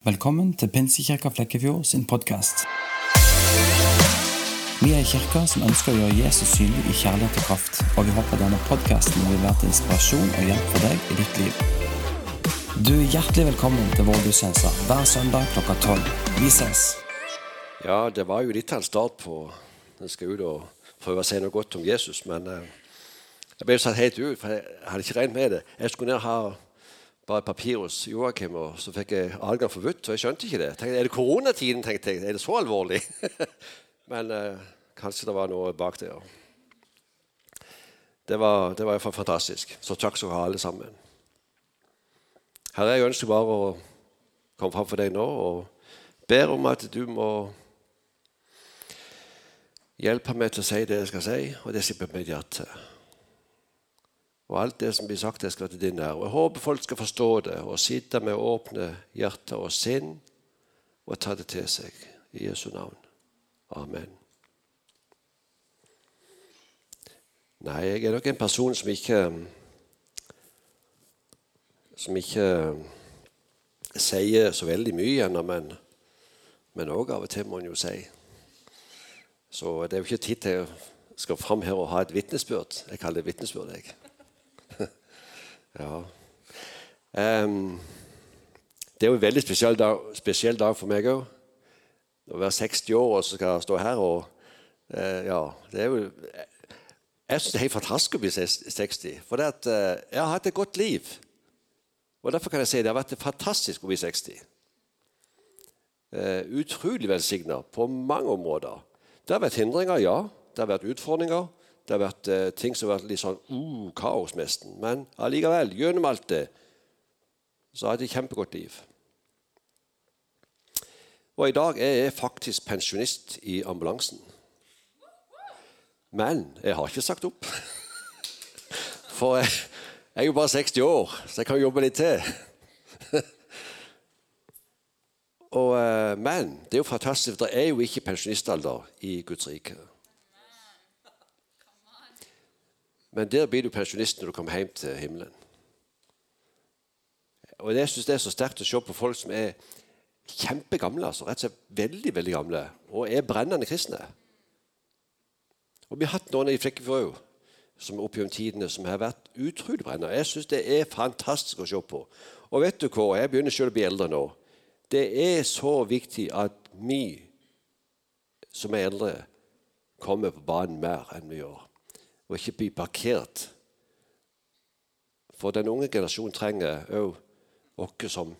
Velkommen til Pinsekirka Flekkefjord sin podkast. Vi er en kirke som ønsker å gjøre Jesus synlig i kjærlighet og kraft, og vi håper denne podkasten vil være til inspirasjon og hjelp for deg i ditt liv. Du er hjertelig velkommen til vår gudstjeneste hver søndag klokka tolv. Vi ses. Ja, det var jo litt av en start på Jeg skal ut og prøve å si noe godt om Jesus, men eh, jeg ble satt helt ut, for jeg hadde ikke regnet med det. Jeg skulle ned og ha bare papir hos Joakim, og så fikk jeg adgang forbudt. Og jeg skjønte ikke det. Tenkte, er det koronatiden? tenkte jeg. Er det så alvorlig? Men eh, kanskje det var noe bak det. Ja. Det var, det var iallfall fantastisk. Så takk skal du ha, alle sammen. Herre, jeg ønsker bare å komme fram for deg nå og ber om at du må hjelpe meg til å si det jeg skal si, og det slipper mitt hjerte. Og alt det som blir sagt, det skal til din ære. Jeg håper folk skal forstå det og sitte med åpne hjerter og sinn og ta det til seg. I Jesu navn. Amen. Nei, jeg er nok en person som ikke Som ikke sier så veldig mye men men òg av og til må en jo si. Så det er jo ikke tid til jeg skal fram her og ha et vitnesbyrd. Jeg kaller det vitnesbyrd. jeg. Ja. Um, det er jo en veldig spesiell dag, spesiell dag for meg òg. Å være 60 år og så skal jeg stå her og uh, Ja, det er jo Jeg syns det er helt fantastisk å bli 60. For at, uh, jeg har hatt et godt liv. Og Derfor kan jeg si det har vært fantastisk å bli 60. Uh, eh, utrolig velsigna på mange områder. Det har vært hindringer, ja. Det har vært utfordringer. Det har vært eh, ting som har vært litt sånn uh, kaos nesten. Men allikevel, gjennom alt det, så har jeg et kjempegodt liv. Og i dag er jeg faktisk pensjonist i ambulansen. Men jeg har ikke sagt opp. For jeg, jeg er jo bare 60 år, så jeg kan jobbe litt til. Og, eh, men det er jo fantastisk, for det er jo ikke pensjonistalder i Guds rike. Men der blir du pensjonist når du kommer hjem til himmelen. Og Jeg synes det er så sterkt å se på folk som er kjempegamle, altså rett og slett veldig veldig gamle, og er brennende kristne. Og Vi har hatt noen i Flekkefjord som opp gjennom tidene som har vært utrolig brennende. Jeg syns det er fantastisk å se på. Og vet du hva, jeg begynner selv å bli eldre nå. Det er så viktig at vi som er eldre, kommer på banen mer enn vi gjør og ikke bli parkert. For den unge generasjonen trenger òg oss som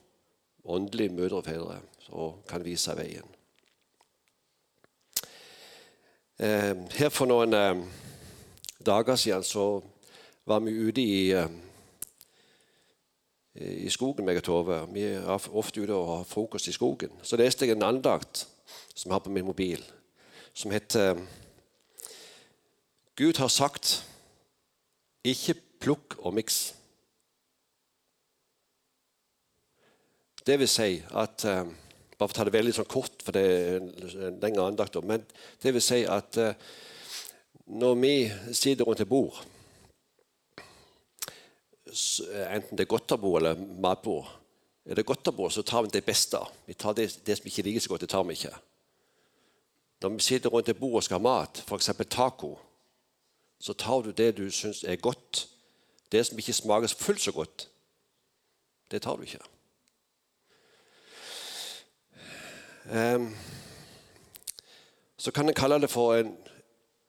åndelige mødre og fedre og kan vise veien. Eh, her for noen eh, dager siden så var vi ute i, eh, i skogen, meg og Tove. Vi er ofte ute og har frokost i skogen. Så leste jeg en andakt som jeg har på min mobil, som heter Gud har sagt 'ikke plukk og miks'. Det vil si at uh, Bare for å ta det veldig sånn kort, for det er en lengre andakt. Men det vil si at uh, når vi sitter rundt et bord, enten det er godterbord eller matbord Er det godterbord, så tar vi det beste. Vi tar det, det som ikke liker så godt, det tar vi ikke. Når vi sitter rundt et bord og skal ha mat, f.eks. taco så tar du det du syns er godt. Det som ikke smaker fullt så godt, det tar du ikke. Um, så kan en kalle det for en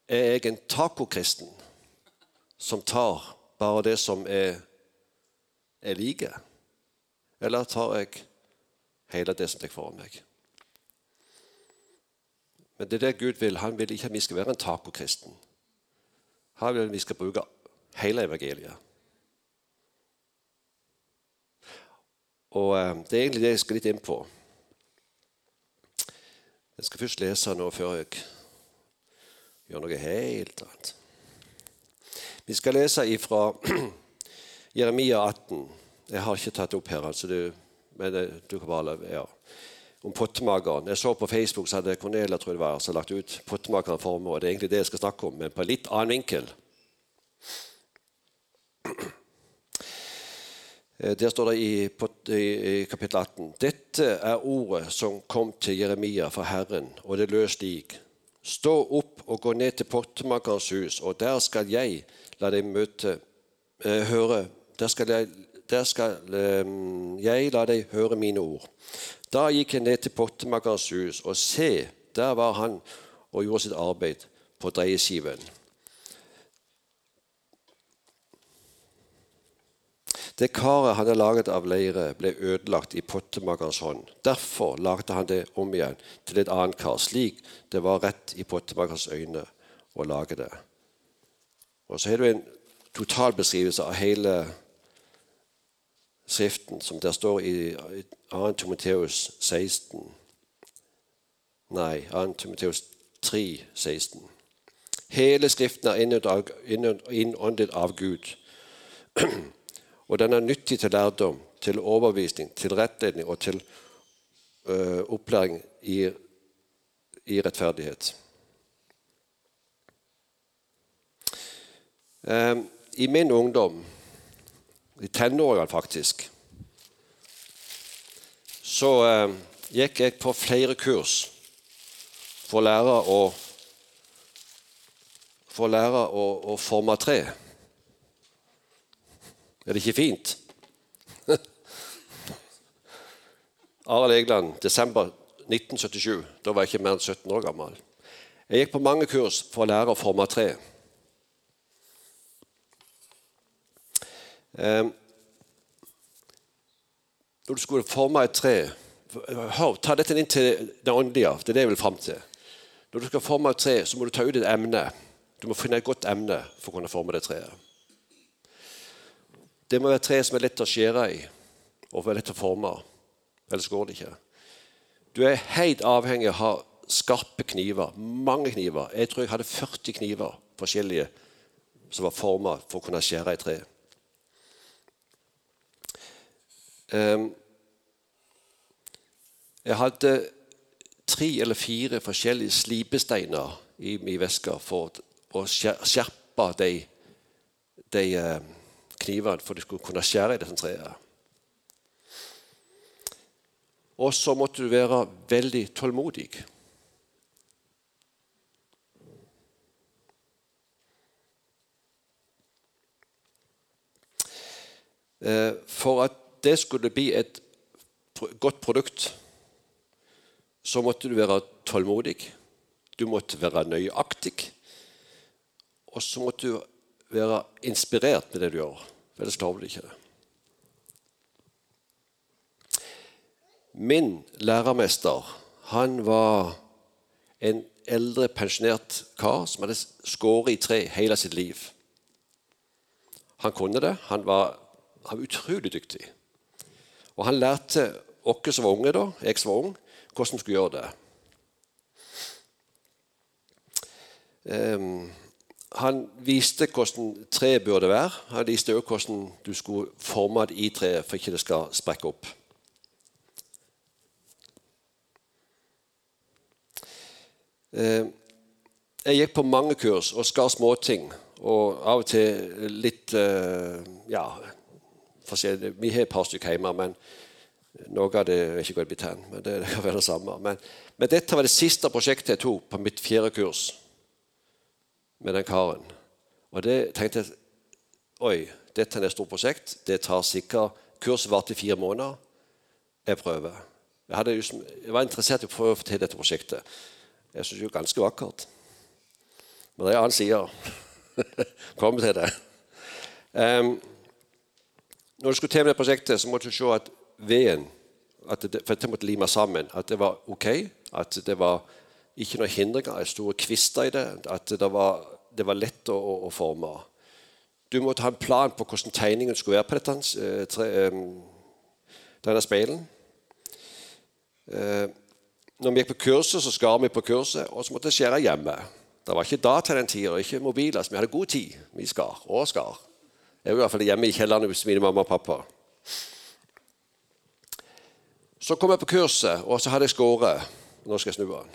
Er jeg en tacokristen som tar bare det som er, er like? Eller tar jeg hele det som jeg får meg? Men det er det Gud vil. Han vil ikke at vi skal være en tacokristen. Her vil vi skal bruke hele evangeliet. Og eh, Det er egentlig det jeg skal litt inn på. Jeg skal først lese nå før jeg gjør noe helt annet. Vi skal lese ifra Jeremia 18. Jeg har ikke tatt opp her, altså du, men eh, du kan bare ja. Om pottemakeren. Jeg så på Facebook så hadde Cornelia tror jeg det var, så lagt ut pottemakeren for meg. og Det er egentlig det jeg skal snakke om, men på en litt annen vinkel. Eh, Der står det i, i kapittel 18.: Dette er ordet som kom til Jeremia fra Herren, og det lød slik. Stå opp og gå ned til pottemakerens hus, og der skal jeg la deg møte eh, høre Der skal, jeg, der skal eh, jeg la deg høre mine ord. Da gikk jeg ned til pottemakerens hus, og se, der var han og gjorde sitt arbeid på dreieskiven. Det karet han hadde laget av leire, ble ødelagt i pottemakerens hånd. Derfor lagde han det om igjen til et annet kar, slik det var rett i pottemakerens øyne å lage det. Og Så har du en totalbeskrivelse av hele Skriften, som der står i 2. Timoteus 16. Nei, 2. Timoteus 3, 16. Hele Skriften er innåndet av Gud. Og den er nyttig til lærdom, til overbevisning, til rettledning og til ø, opplæring i, i rettferdighet. Um, I min ungdom, i tenårene faktisk, så eh, gikk jeg på flere kurs for å lære å for å lære å, å forme tre. Er det ikke fint? Arild Egeland, desember 1977. Da var jeg ikke mer enn 17 år gammel. Jeg gikk på mange kurs for å lære å forme tre. Når du skulle forme et tre hør, Ta dette inn til det åndelige. Det er det jeg vil fram til. Når du skal forme et tre, så må du ta ut et emne. Du må finne et godt emne for å kunne forme det treet. Det må være et tre som er lett å skjære i og lett å forme. Ellers går det ikke. Du er helt avhengig av å ha skarpe kniver. Mange kniver. Jeg tror jeg hadde 40 kniver forskjellige som var forma for å kunne skjære i tre. Um, jeg hadde tre eller fire forskjellige slipesteiner i min veske for å skjerpe de, de knivene for de skulle kunne skjære i dette treet. Og så måtte du være veldig tålmodig. Eh, for at det skulle bli et godt produkt, så måtte du være tålmodig. Du måtte være nøyaktig. Og så måtte du være inspirert med det du gjør. Ellers klarer du ikke det. Min lærermester han var en eldre, pensjonert kar som hadde skåret i tre hele sitt liv. Han kunne det. Han var, han var utrolig dyktig. Og han lærte oss som var unge, da, jeg som var ung, hvordan vi skulle gjøre det. Um, han viste hvordan treet burde være. Han viste også hvordan du skulle forme det i treet for ikke det skal sprekke opp. Eh, jeg gikk på mange kurs og skar småting. Og av og til litt eh, Ja, vi har et par stykker hjemme, men noe av det er ikke gått i hen. Men det kan være det samme. Men, men dette var det siste prosjektet jeg tok på mitt fjerde kurs med den karen. Og det tenkte jeg Oi, dette er et stort prosjekt. Det tar sikkert Kurset varte i fire måneder. Jeg prøver. Jeg, hadde, jeg, var interessert i å prøve å få til dette prosjektet. Jeg syns det er ganske vakkert. Men det er en annen side. Kommer til det. Um, når du skulle til med det prosjektet, så måtte du se at veden at det, For det måtte lime sammen. At det var ok. At det var ikke noen hindringer, store kvister i det. At det var, det var lett å, å, forme. Du måtte ha en plan på hvordan tegningen skulle være på dette, eh, tre, eh, denne speilen. Eh, når vi gikk på kurset, så skar vi på kurset, og så måtte jeg skjære hjemme. Det var ikke data den tida, ikke mobiler, så vi hadde god tid. Vi skar og skar. Jeg var i hvert fall hjemme i kjelleren hos mine mamma og pappa. Så kom jeg på kurset, og så hadde jeg skåret. Nå skal jeg snu den.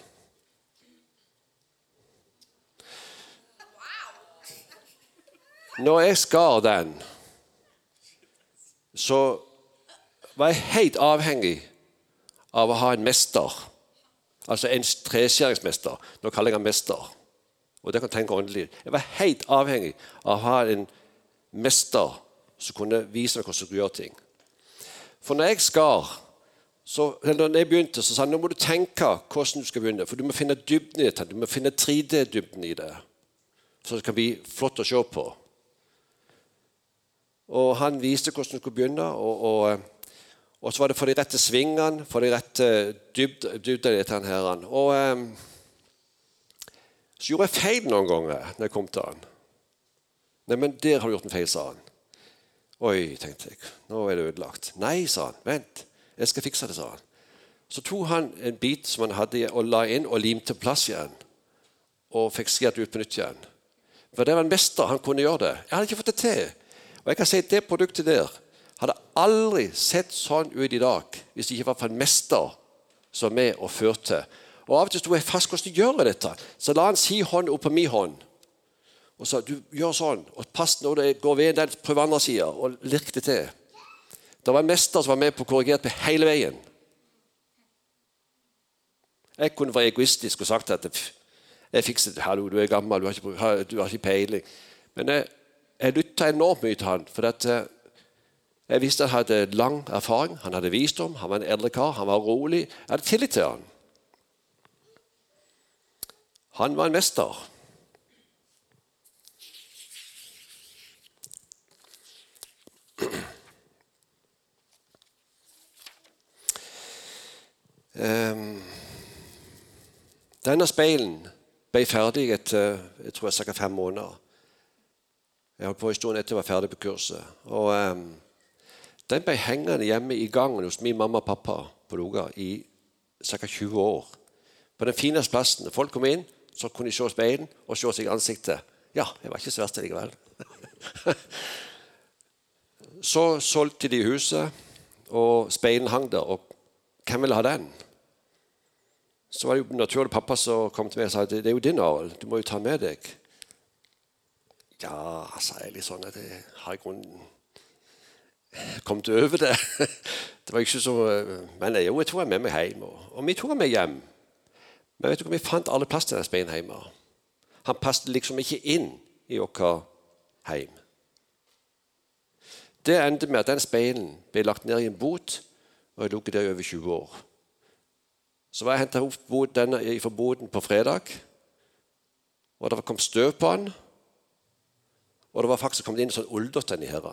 Når jeg skar den, så var jeg helt avhengig av å ha en mester. Altså en treskjæringsmester. Nå kaller jeg ham mester. Og det kan tenke åndelig. Jeg var helt avhengig av å ha en mester som kunne vise meg hvordan du gjøre ting. For når jeg skar, så, eller når jeg begynte, så sa han nå må du tenke hvordan du skal begynne. For du må finne dybden i det. Du må finne 3D-dybden i det. Så det kan bli flott å se på. Og han viste hvordan du skulle begynne. og, og og så var det for de rette svingene, for de rette dybden i dette. Og eh, så gjorde jeg feil noen ganger når jeg kom til han. Nei, men der har du gjort en feil, sa han. Oi, tenkte jeg. Nå er det ødelagt. Nei, sa han. Vent, jeg skal fikse det, sa han. Så tok han en bit som han hadde og la inn og limte på plass igjen. Og fikk skjært ut på nytt igjen. For det var en mester. Han kunne gjøre det. Jeg hadde ikke fått det til. Og jeg kan si at det produktet der hadde aldri sett sånn ut i dag hvis det ikke var for en mester som var med og førte. Og Av og til sto jeg fast hvordan du gjør dette. Så la han si hånd opp på min hånd. Og sa du gjør sånn, og pass når det går ved den prøv andre sida, og lirk det til. Det var en mester som var med på å korrigere meg hele veien. Jeg kunne vært egoistisk og sagt at jeg fikser det. Hallo, du er gammel, du har ikke, du har ikke peiling. Men jeg, jeg lytta enormt mye til han. for at, eh, jeg visste han hadde lang erfaring, han hadde visdom, han var en eldre kar, han var rolig. Jeg hadde tillit til han. Han var en mester. Denne speilen ble ferdig etter jeg tror jeg, fem måneder. Jeg holdt på en stund etter jeg var ferdig på kurset. Og um, den ble hengende hjemme i gangen hos min mamma og pappa på Loga i ca. 20 år. På den fineste plassen. Folk kom inn, så kunne de se speilen og se seg i ansiktet. Ja, jeg var ikke så verst likevel. så solgte de huset, og speilen hang der. Og hvem ville ha den? Så var det jo naturlig pappa som kom til meg og sa det er jo din Arild, du må jo ta med deg. Ja, sa jeg litt sånn. at jeg har i grunnen kommet over det. Det var ikke så, Men jo, jeg tok henne med meg hjem. Og vi tok henne med hjem. Men vet du hva, vi fant alle plass til den hjemme. Han passet liksom ikke inn i vårt hjem. Det endte med at den speilen ble lagt ned i en bot, og jeg lå der i over 20 år. Så var jeg henta opp denne fra boden på fredag, og det kom støv på den. Og det var faktisk kommet inn sånn oldert inni her.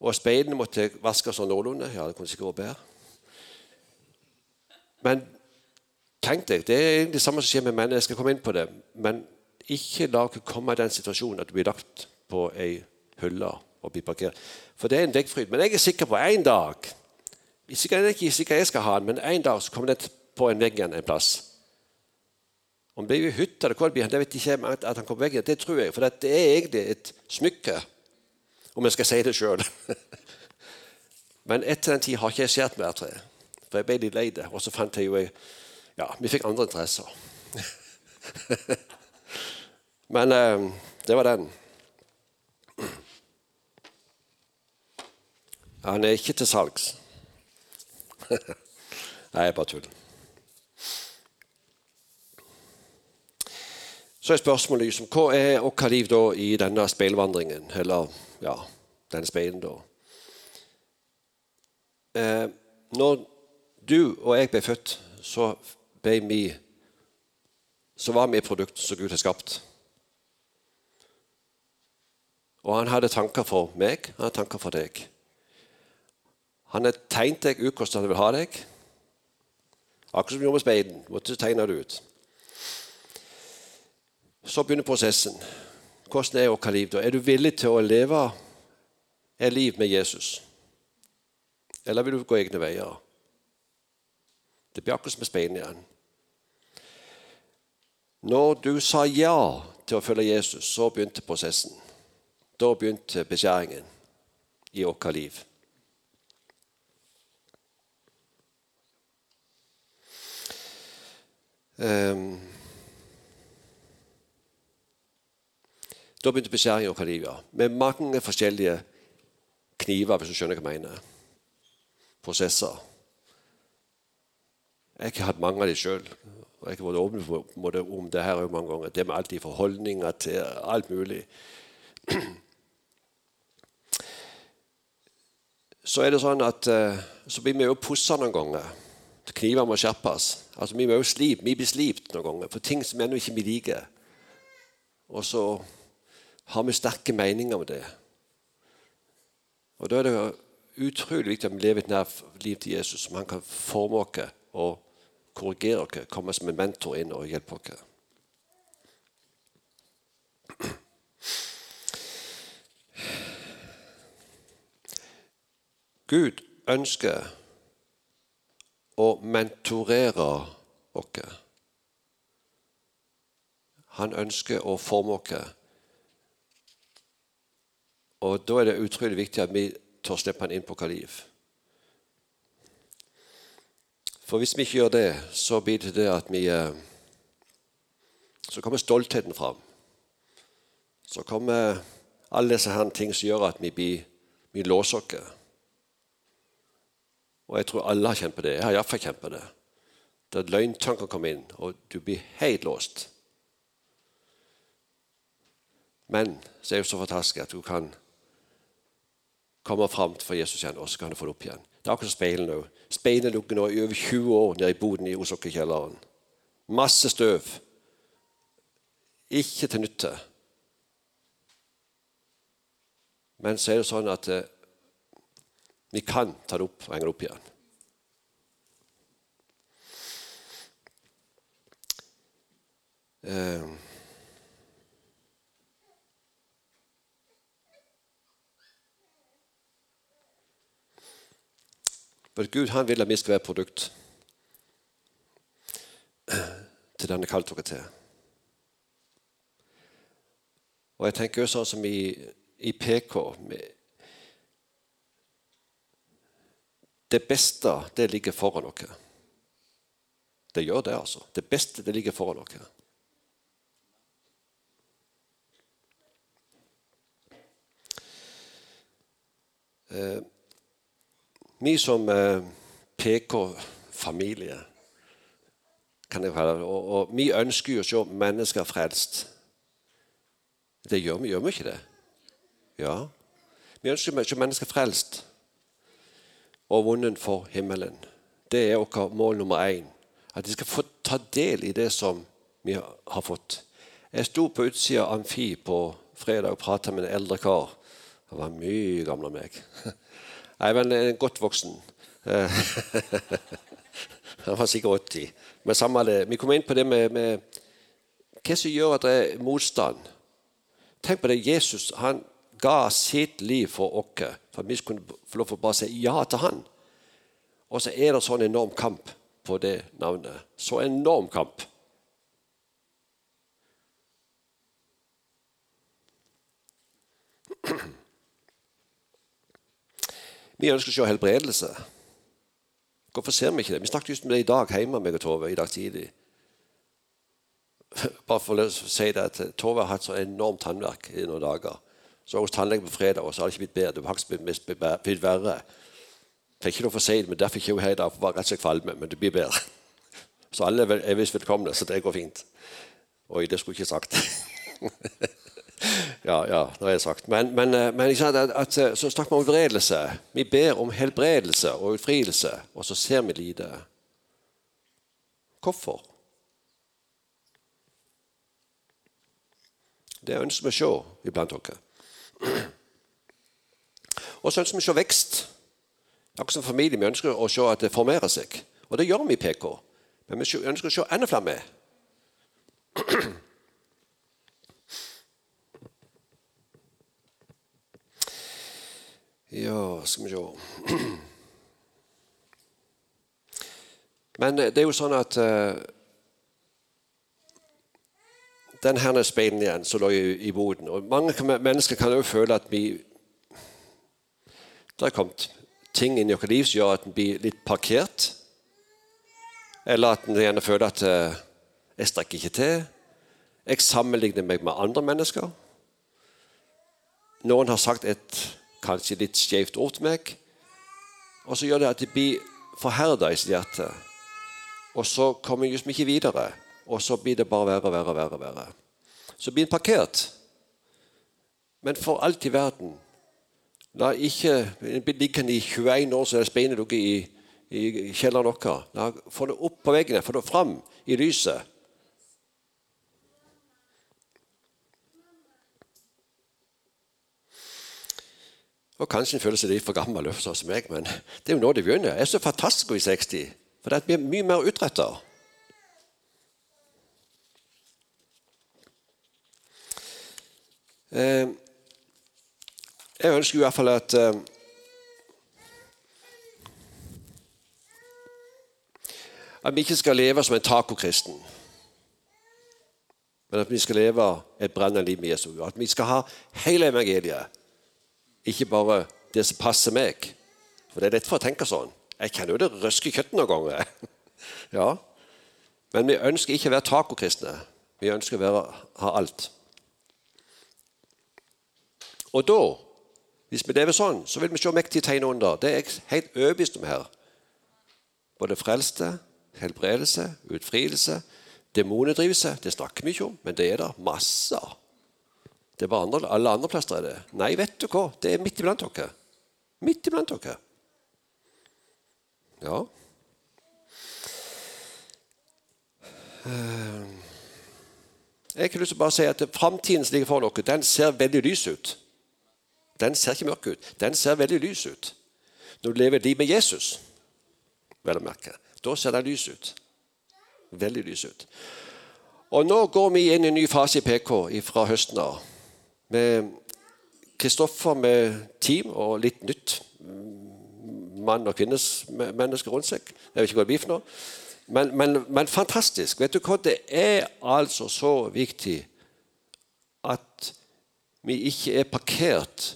Og speilene måtte vaskes sånn noenlunde. Ja, det kunne sikkert vært bedre. Men tenk deg, det er egentlig det samme som skjer med menn. Jeg skal komme inn på det. Men ikke la dere komme i den situasjonen at du blir lagt på ei hylle og blir parkert. For det er en veggfryd. Men jeg er sikker på en dag Sikkert ikke sikkert jeg skal ha den, men en dag så kommer den på en vegg en plass. Om det blir hytta eller hvor det blir, det vet ikke jeg at han kommer på veggen. Det tror jeg, for det er egentlig et smykke om jeg skal si det sjøl. Men etter den tid har ikke jeg sett mer tre. For jeg ble litt lei det. Og så fant jeg jo Ja, vi fikk andre interesser. Men eh, det var den. Han er ikke til salgs. Nei, jeg bare tull. Så er spørsmålet liksom, hva er vårt liv da i denne speilvandringen? Eller ja, den speilen, da. Eh, når du og jeg ble født, så ble vi så var vi et produkt som Gud har skapt. Og han hadde tanker for meg, han hadde tanker for deg. Han har tegnet deg ut hvordan han vil ha deg. Akkurat som vi gjorde med speiden. Måtte tegne det ut. Så begynner prosessen. Hvordan er vårt liv da? Er du villig til å leve et liv med Jesus? Eller vil du gå egne veier? Det blir akkurat som med speiden igjen. Når du sa ja til å følge Jesus, så begynte prosessen. Da begynte beskjæringen i vårt liv. Da begynte beskjæringen i vårt liv. Med mange forskjellige kniver, hvis du skjønner hva jeg mener. Prosesser. Jeg har ikke hatt mange av dem sjøl. Og jeg har vært åpen om det her mange ganger. Det med alltid forholdninger til alt mulig. Så er det sånn at eh, så blir vi jo pussa noen ganger. Kniver må skjerpes. Altså, vi, må jo slip, vi blir slipt noen ganger for ting som ennå ikke vi liker. Og så har vi sterke meninger om det. Og Da er det utrolig viktig at vi lever et nært liv til Jesus, som han kan forme oss og korrigere oss, komme som en mentor inn og hjelpe oss. Gud ønsker å mentorere oss. Han ønsker å forme oss. Og Da er det utrolig viktig at vi tør slippe han inn på kaliv. liv. For hvis vi ikke gjør det, så blir det det at vi eh, Så kommer stoltheten fram. Så kommer alle disse her ting som gjør at vi, blir, vi låser oss. Og jeg tror alle har kjent på det. Jeg har iallfall kjent på det. Der løgntanker kommer inn, og du blir helt låst. Men så er det jo så fantastisk at du kan komme fram for Jesus igjen, og så kan du få det opp igjen. Det er akkurat som speilene òg. Speilene ligger nå i over 20 år nede i boden i Oslokkekjelleren. Masse støv. Ikke til nytte. Men så er det sånn at eh, vi kan ta det opp og henge det opp igjen. Uh, For Gud han vil at vi skal være produkt til denne dere til. Og jeg tenker jo sånn som i, i PK Det beste, det ligger foran dere. Det gjør det, altså. Det beste, det ligger foran dere. Eh, vi som eh, PK-familie kan jeg kalle det, og, og vi ønsker jo å se mennesker frelst. Det gjør vi, gjør vi ikke det? Ja. Vi ønsker å se mennesker frelst og vunnet for himmelen. Det er vårt mål nummer én. At de skal få ta del i det som vi har fått. Jeg sto på utsida av Amfi på fredag og prata med en eldre kar. Han var mye gamlere enn meg. Nei, men en godt voksen. Han var sikkert 80. Men samme det. Vi kom inn på det med, med hva som gjør at det er motstand. Tenk på det. Jesus han ga sitt liv for oss, for vi skulle få lov til å bare si ja til han. Og så er det sånn enorm kamp på det navnet. Så enorm kamp. Vi ønsker å se helbredelse. Hvorfor ser vi ikke det? Vi snakket just med det i dag hjemme og Tove. i dag tidlig. Bare for å si det at Tove har hatt så enormt tannverk i noen dager. Så var hos tannlegen på fredag, og så har det ikke blitt bedre. Det har faktisk blitt verre. Jeg fikk ikke noe for det, men derfor ikke hun her i dag, for var rett og slett kvalme. Men det blir bedre. Så alle er visst velkomne, så det går fint. Oi, det skulle jeg ikke sagt. ja, ja, det har jeg sagt. Men, men, eh, men at, at, eh, så snakker vi om helbredelse. Vi ber om helbredelse og utfrielse, og så ser vi lite. Hvorfor? Det ønsker vi å se iblant dere. Og så ønsker vi å se vekst. Akkurat som familie. Vi ønsker å se at det formerer seg. Og det gjør vi i PK. Men vi ønsker å se enda flere med. Ja, skal vi se Men det er jo sånn at uh, den her speilen igjen som lå i, i boden. Og Mange mennesker kan jo føle at vi Det er kommet ting inn i vårt liv som gjør at en blir litt parkert. Eller at en gjerne føler at uh, jeg strekker ikke til. Jeg sammenligner meg med andre mennesker. Noen har sagt et kanskje litt skjevt ord til meg. Og så gjør det at de blir forherda i sitt hjerte. Og så kommer en liksom ikke videre. Og så blir det bare verre og verre. verre, verre. Så blir en parkert. Men for alt i verden La ikke liggende i 21 år så det speinet dere i, i kjelleren vår. La Få det opp på veggene, få det fram i lyset. Og Kanskje en føler seg litt for gammel som meg, men det er jo nå det begynner. Jeg er så fantastisk å bli 60, for det blir mye mer utretta. Jeg ønsker i hvert fall at eh, At vi ikke skal leve som en tacokristen, men at vi skal leve et brennende liv med Jesus. At vi skal ha hele evangeliet ikke bare det som passer meg. For det er lett for å tenke sånn. Jeg kjenner jo det røske kjøttet noen ganger. ja. Men vi ønsker ikke å være tacokristne. Vi ønsker å være, ha alt. Og da, hvis vi lever sånn, så vil vi se mektige tegn under. Det er jeg helt overbevist om her. Både frelste, helbredelse, utfrielse, demonedrivelse. Det snakker vi ikke om, men det er det masse. Det er bare andre, alle andre plasser er det. Nei, vet du hva? Det er midt iblant dere. Midt iblant dere. Ja. Eh, jeg har lyst til å bare si at Framtiden som ligger foran dere, den ser veldig lys ut. Den ser ikke mørk ut. Den ser veldig lys ut. Når du lever et liv med Jesus, vel å merke, da ser den lys ut. Veldig lys ut. Og Nå går vi inn i en ny fase i PK fra høsten av med Kristoffer med team og litt nytt. Mann og kvinnes mennesker rundt seg. Jeg vet ikke hva det blir for noe. Men, men, men, fantastisk. Vet du hva? Det er altså så viktig at vi ikke er parkert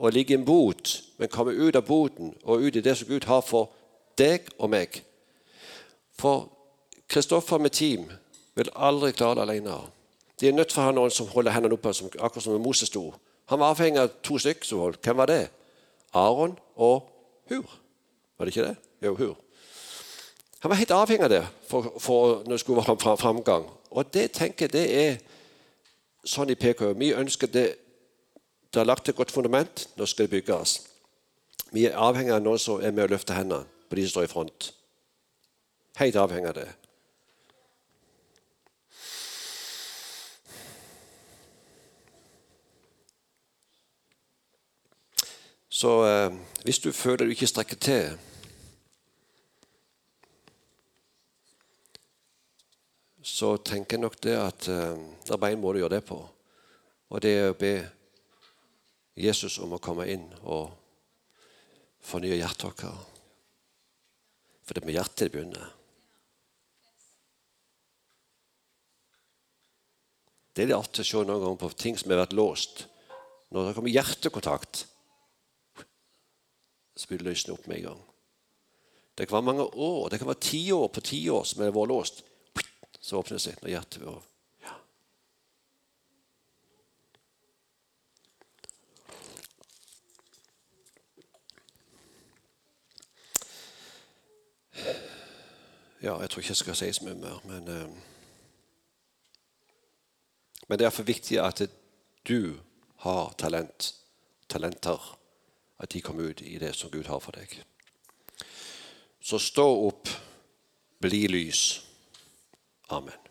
og ligge i en bot, men komme ut av boten og ut i det som Gud har for deg og meg. For Kristoffer med team vil aldri klare det alene. De er nødt for å ha noen som holder hendene oppe, akkurat som Moses sto. Han var avhengig av to stykker som holdt. Hvem var det? Aron og Hur. Var det ikke det? Jo, Hur. Han var helt avhengig av det for, for når det skulle være framgang. Og det tenker jeg det er sånn i PKU. Vi ønsker det Det har lagt et godt fundament. Nå skal det bygges. Vi er avhengig av noen som er med å løfte hendene på de som står i front. Helt avhengig av det. Så eh, hvis du føler du ikke strekker til Så tenker jeg nok det at eh, det er bare én måte å gjøre det på. Og det er å be Jesus om å komme inn og fornye hjertet vårt. For det er med hjertet det begynner. Det er litt artig å se noen ganger på ting som har vært låst. Når det kommer hjertekontakt, så blir det løsnet opp med en gang. Det kan være mange år, det kan være tiår på tiår som har vært låst. Så åpner det seg når hjertet går ja. jeg tror ikke jeg skal si så mye mer, men uh, Men det er for viktig at du har talent, talenter at de kommer ut i det som Gud har for deg. Så stå opp, bli lys. Amen.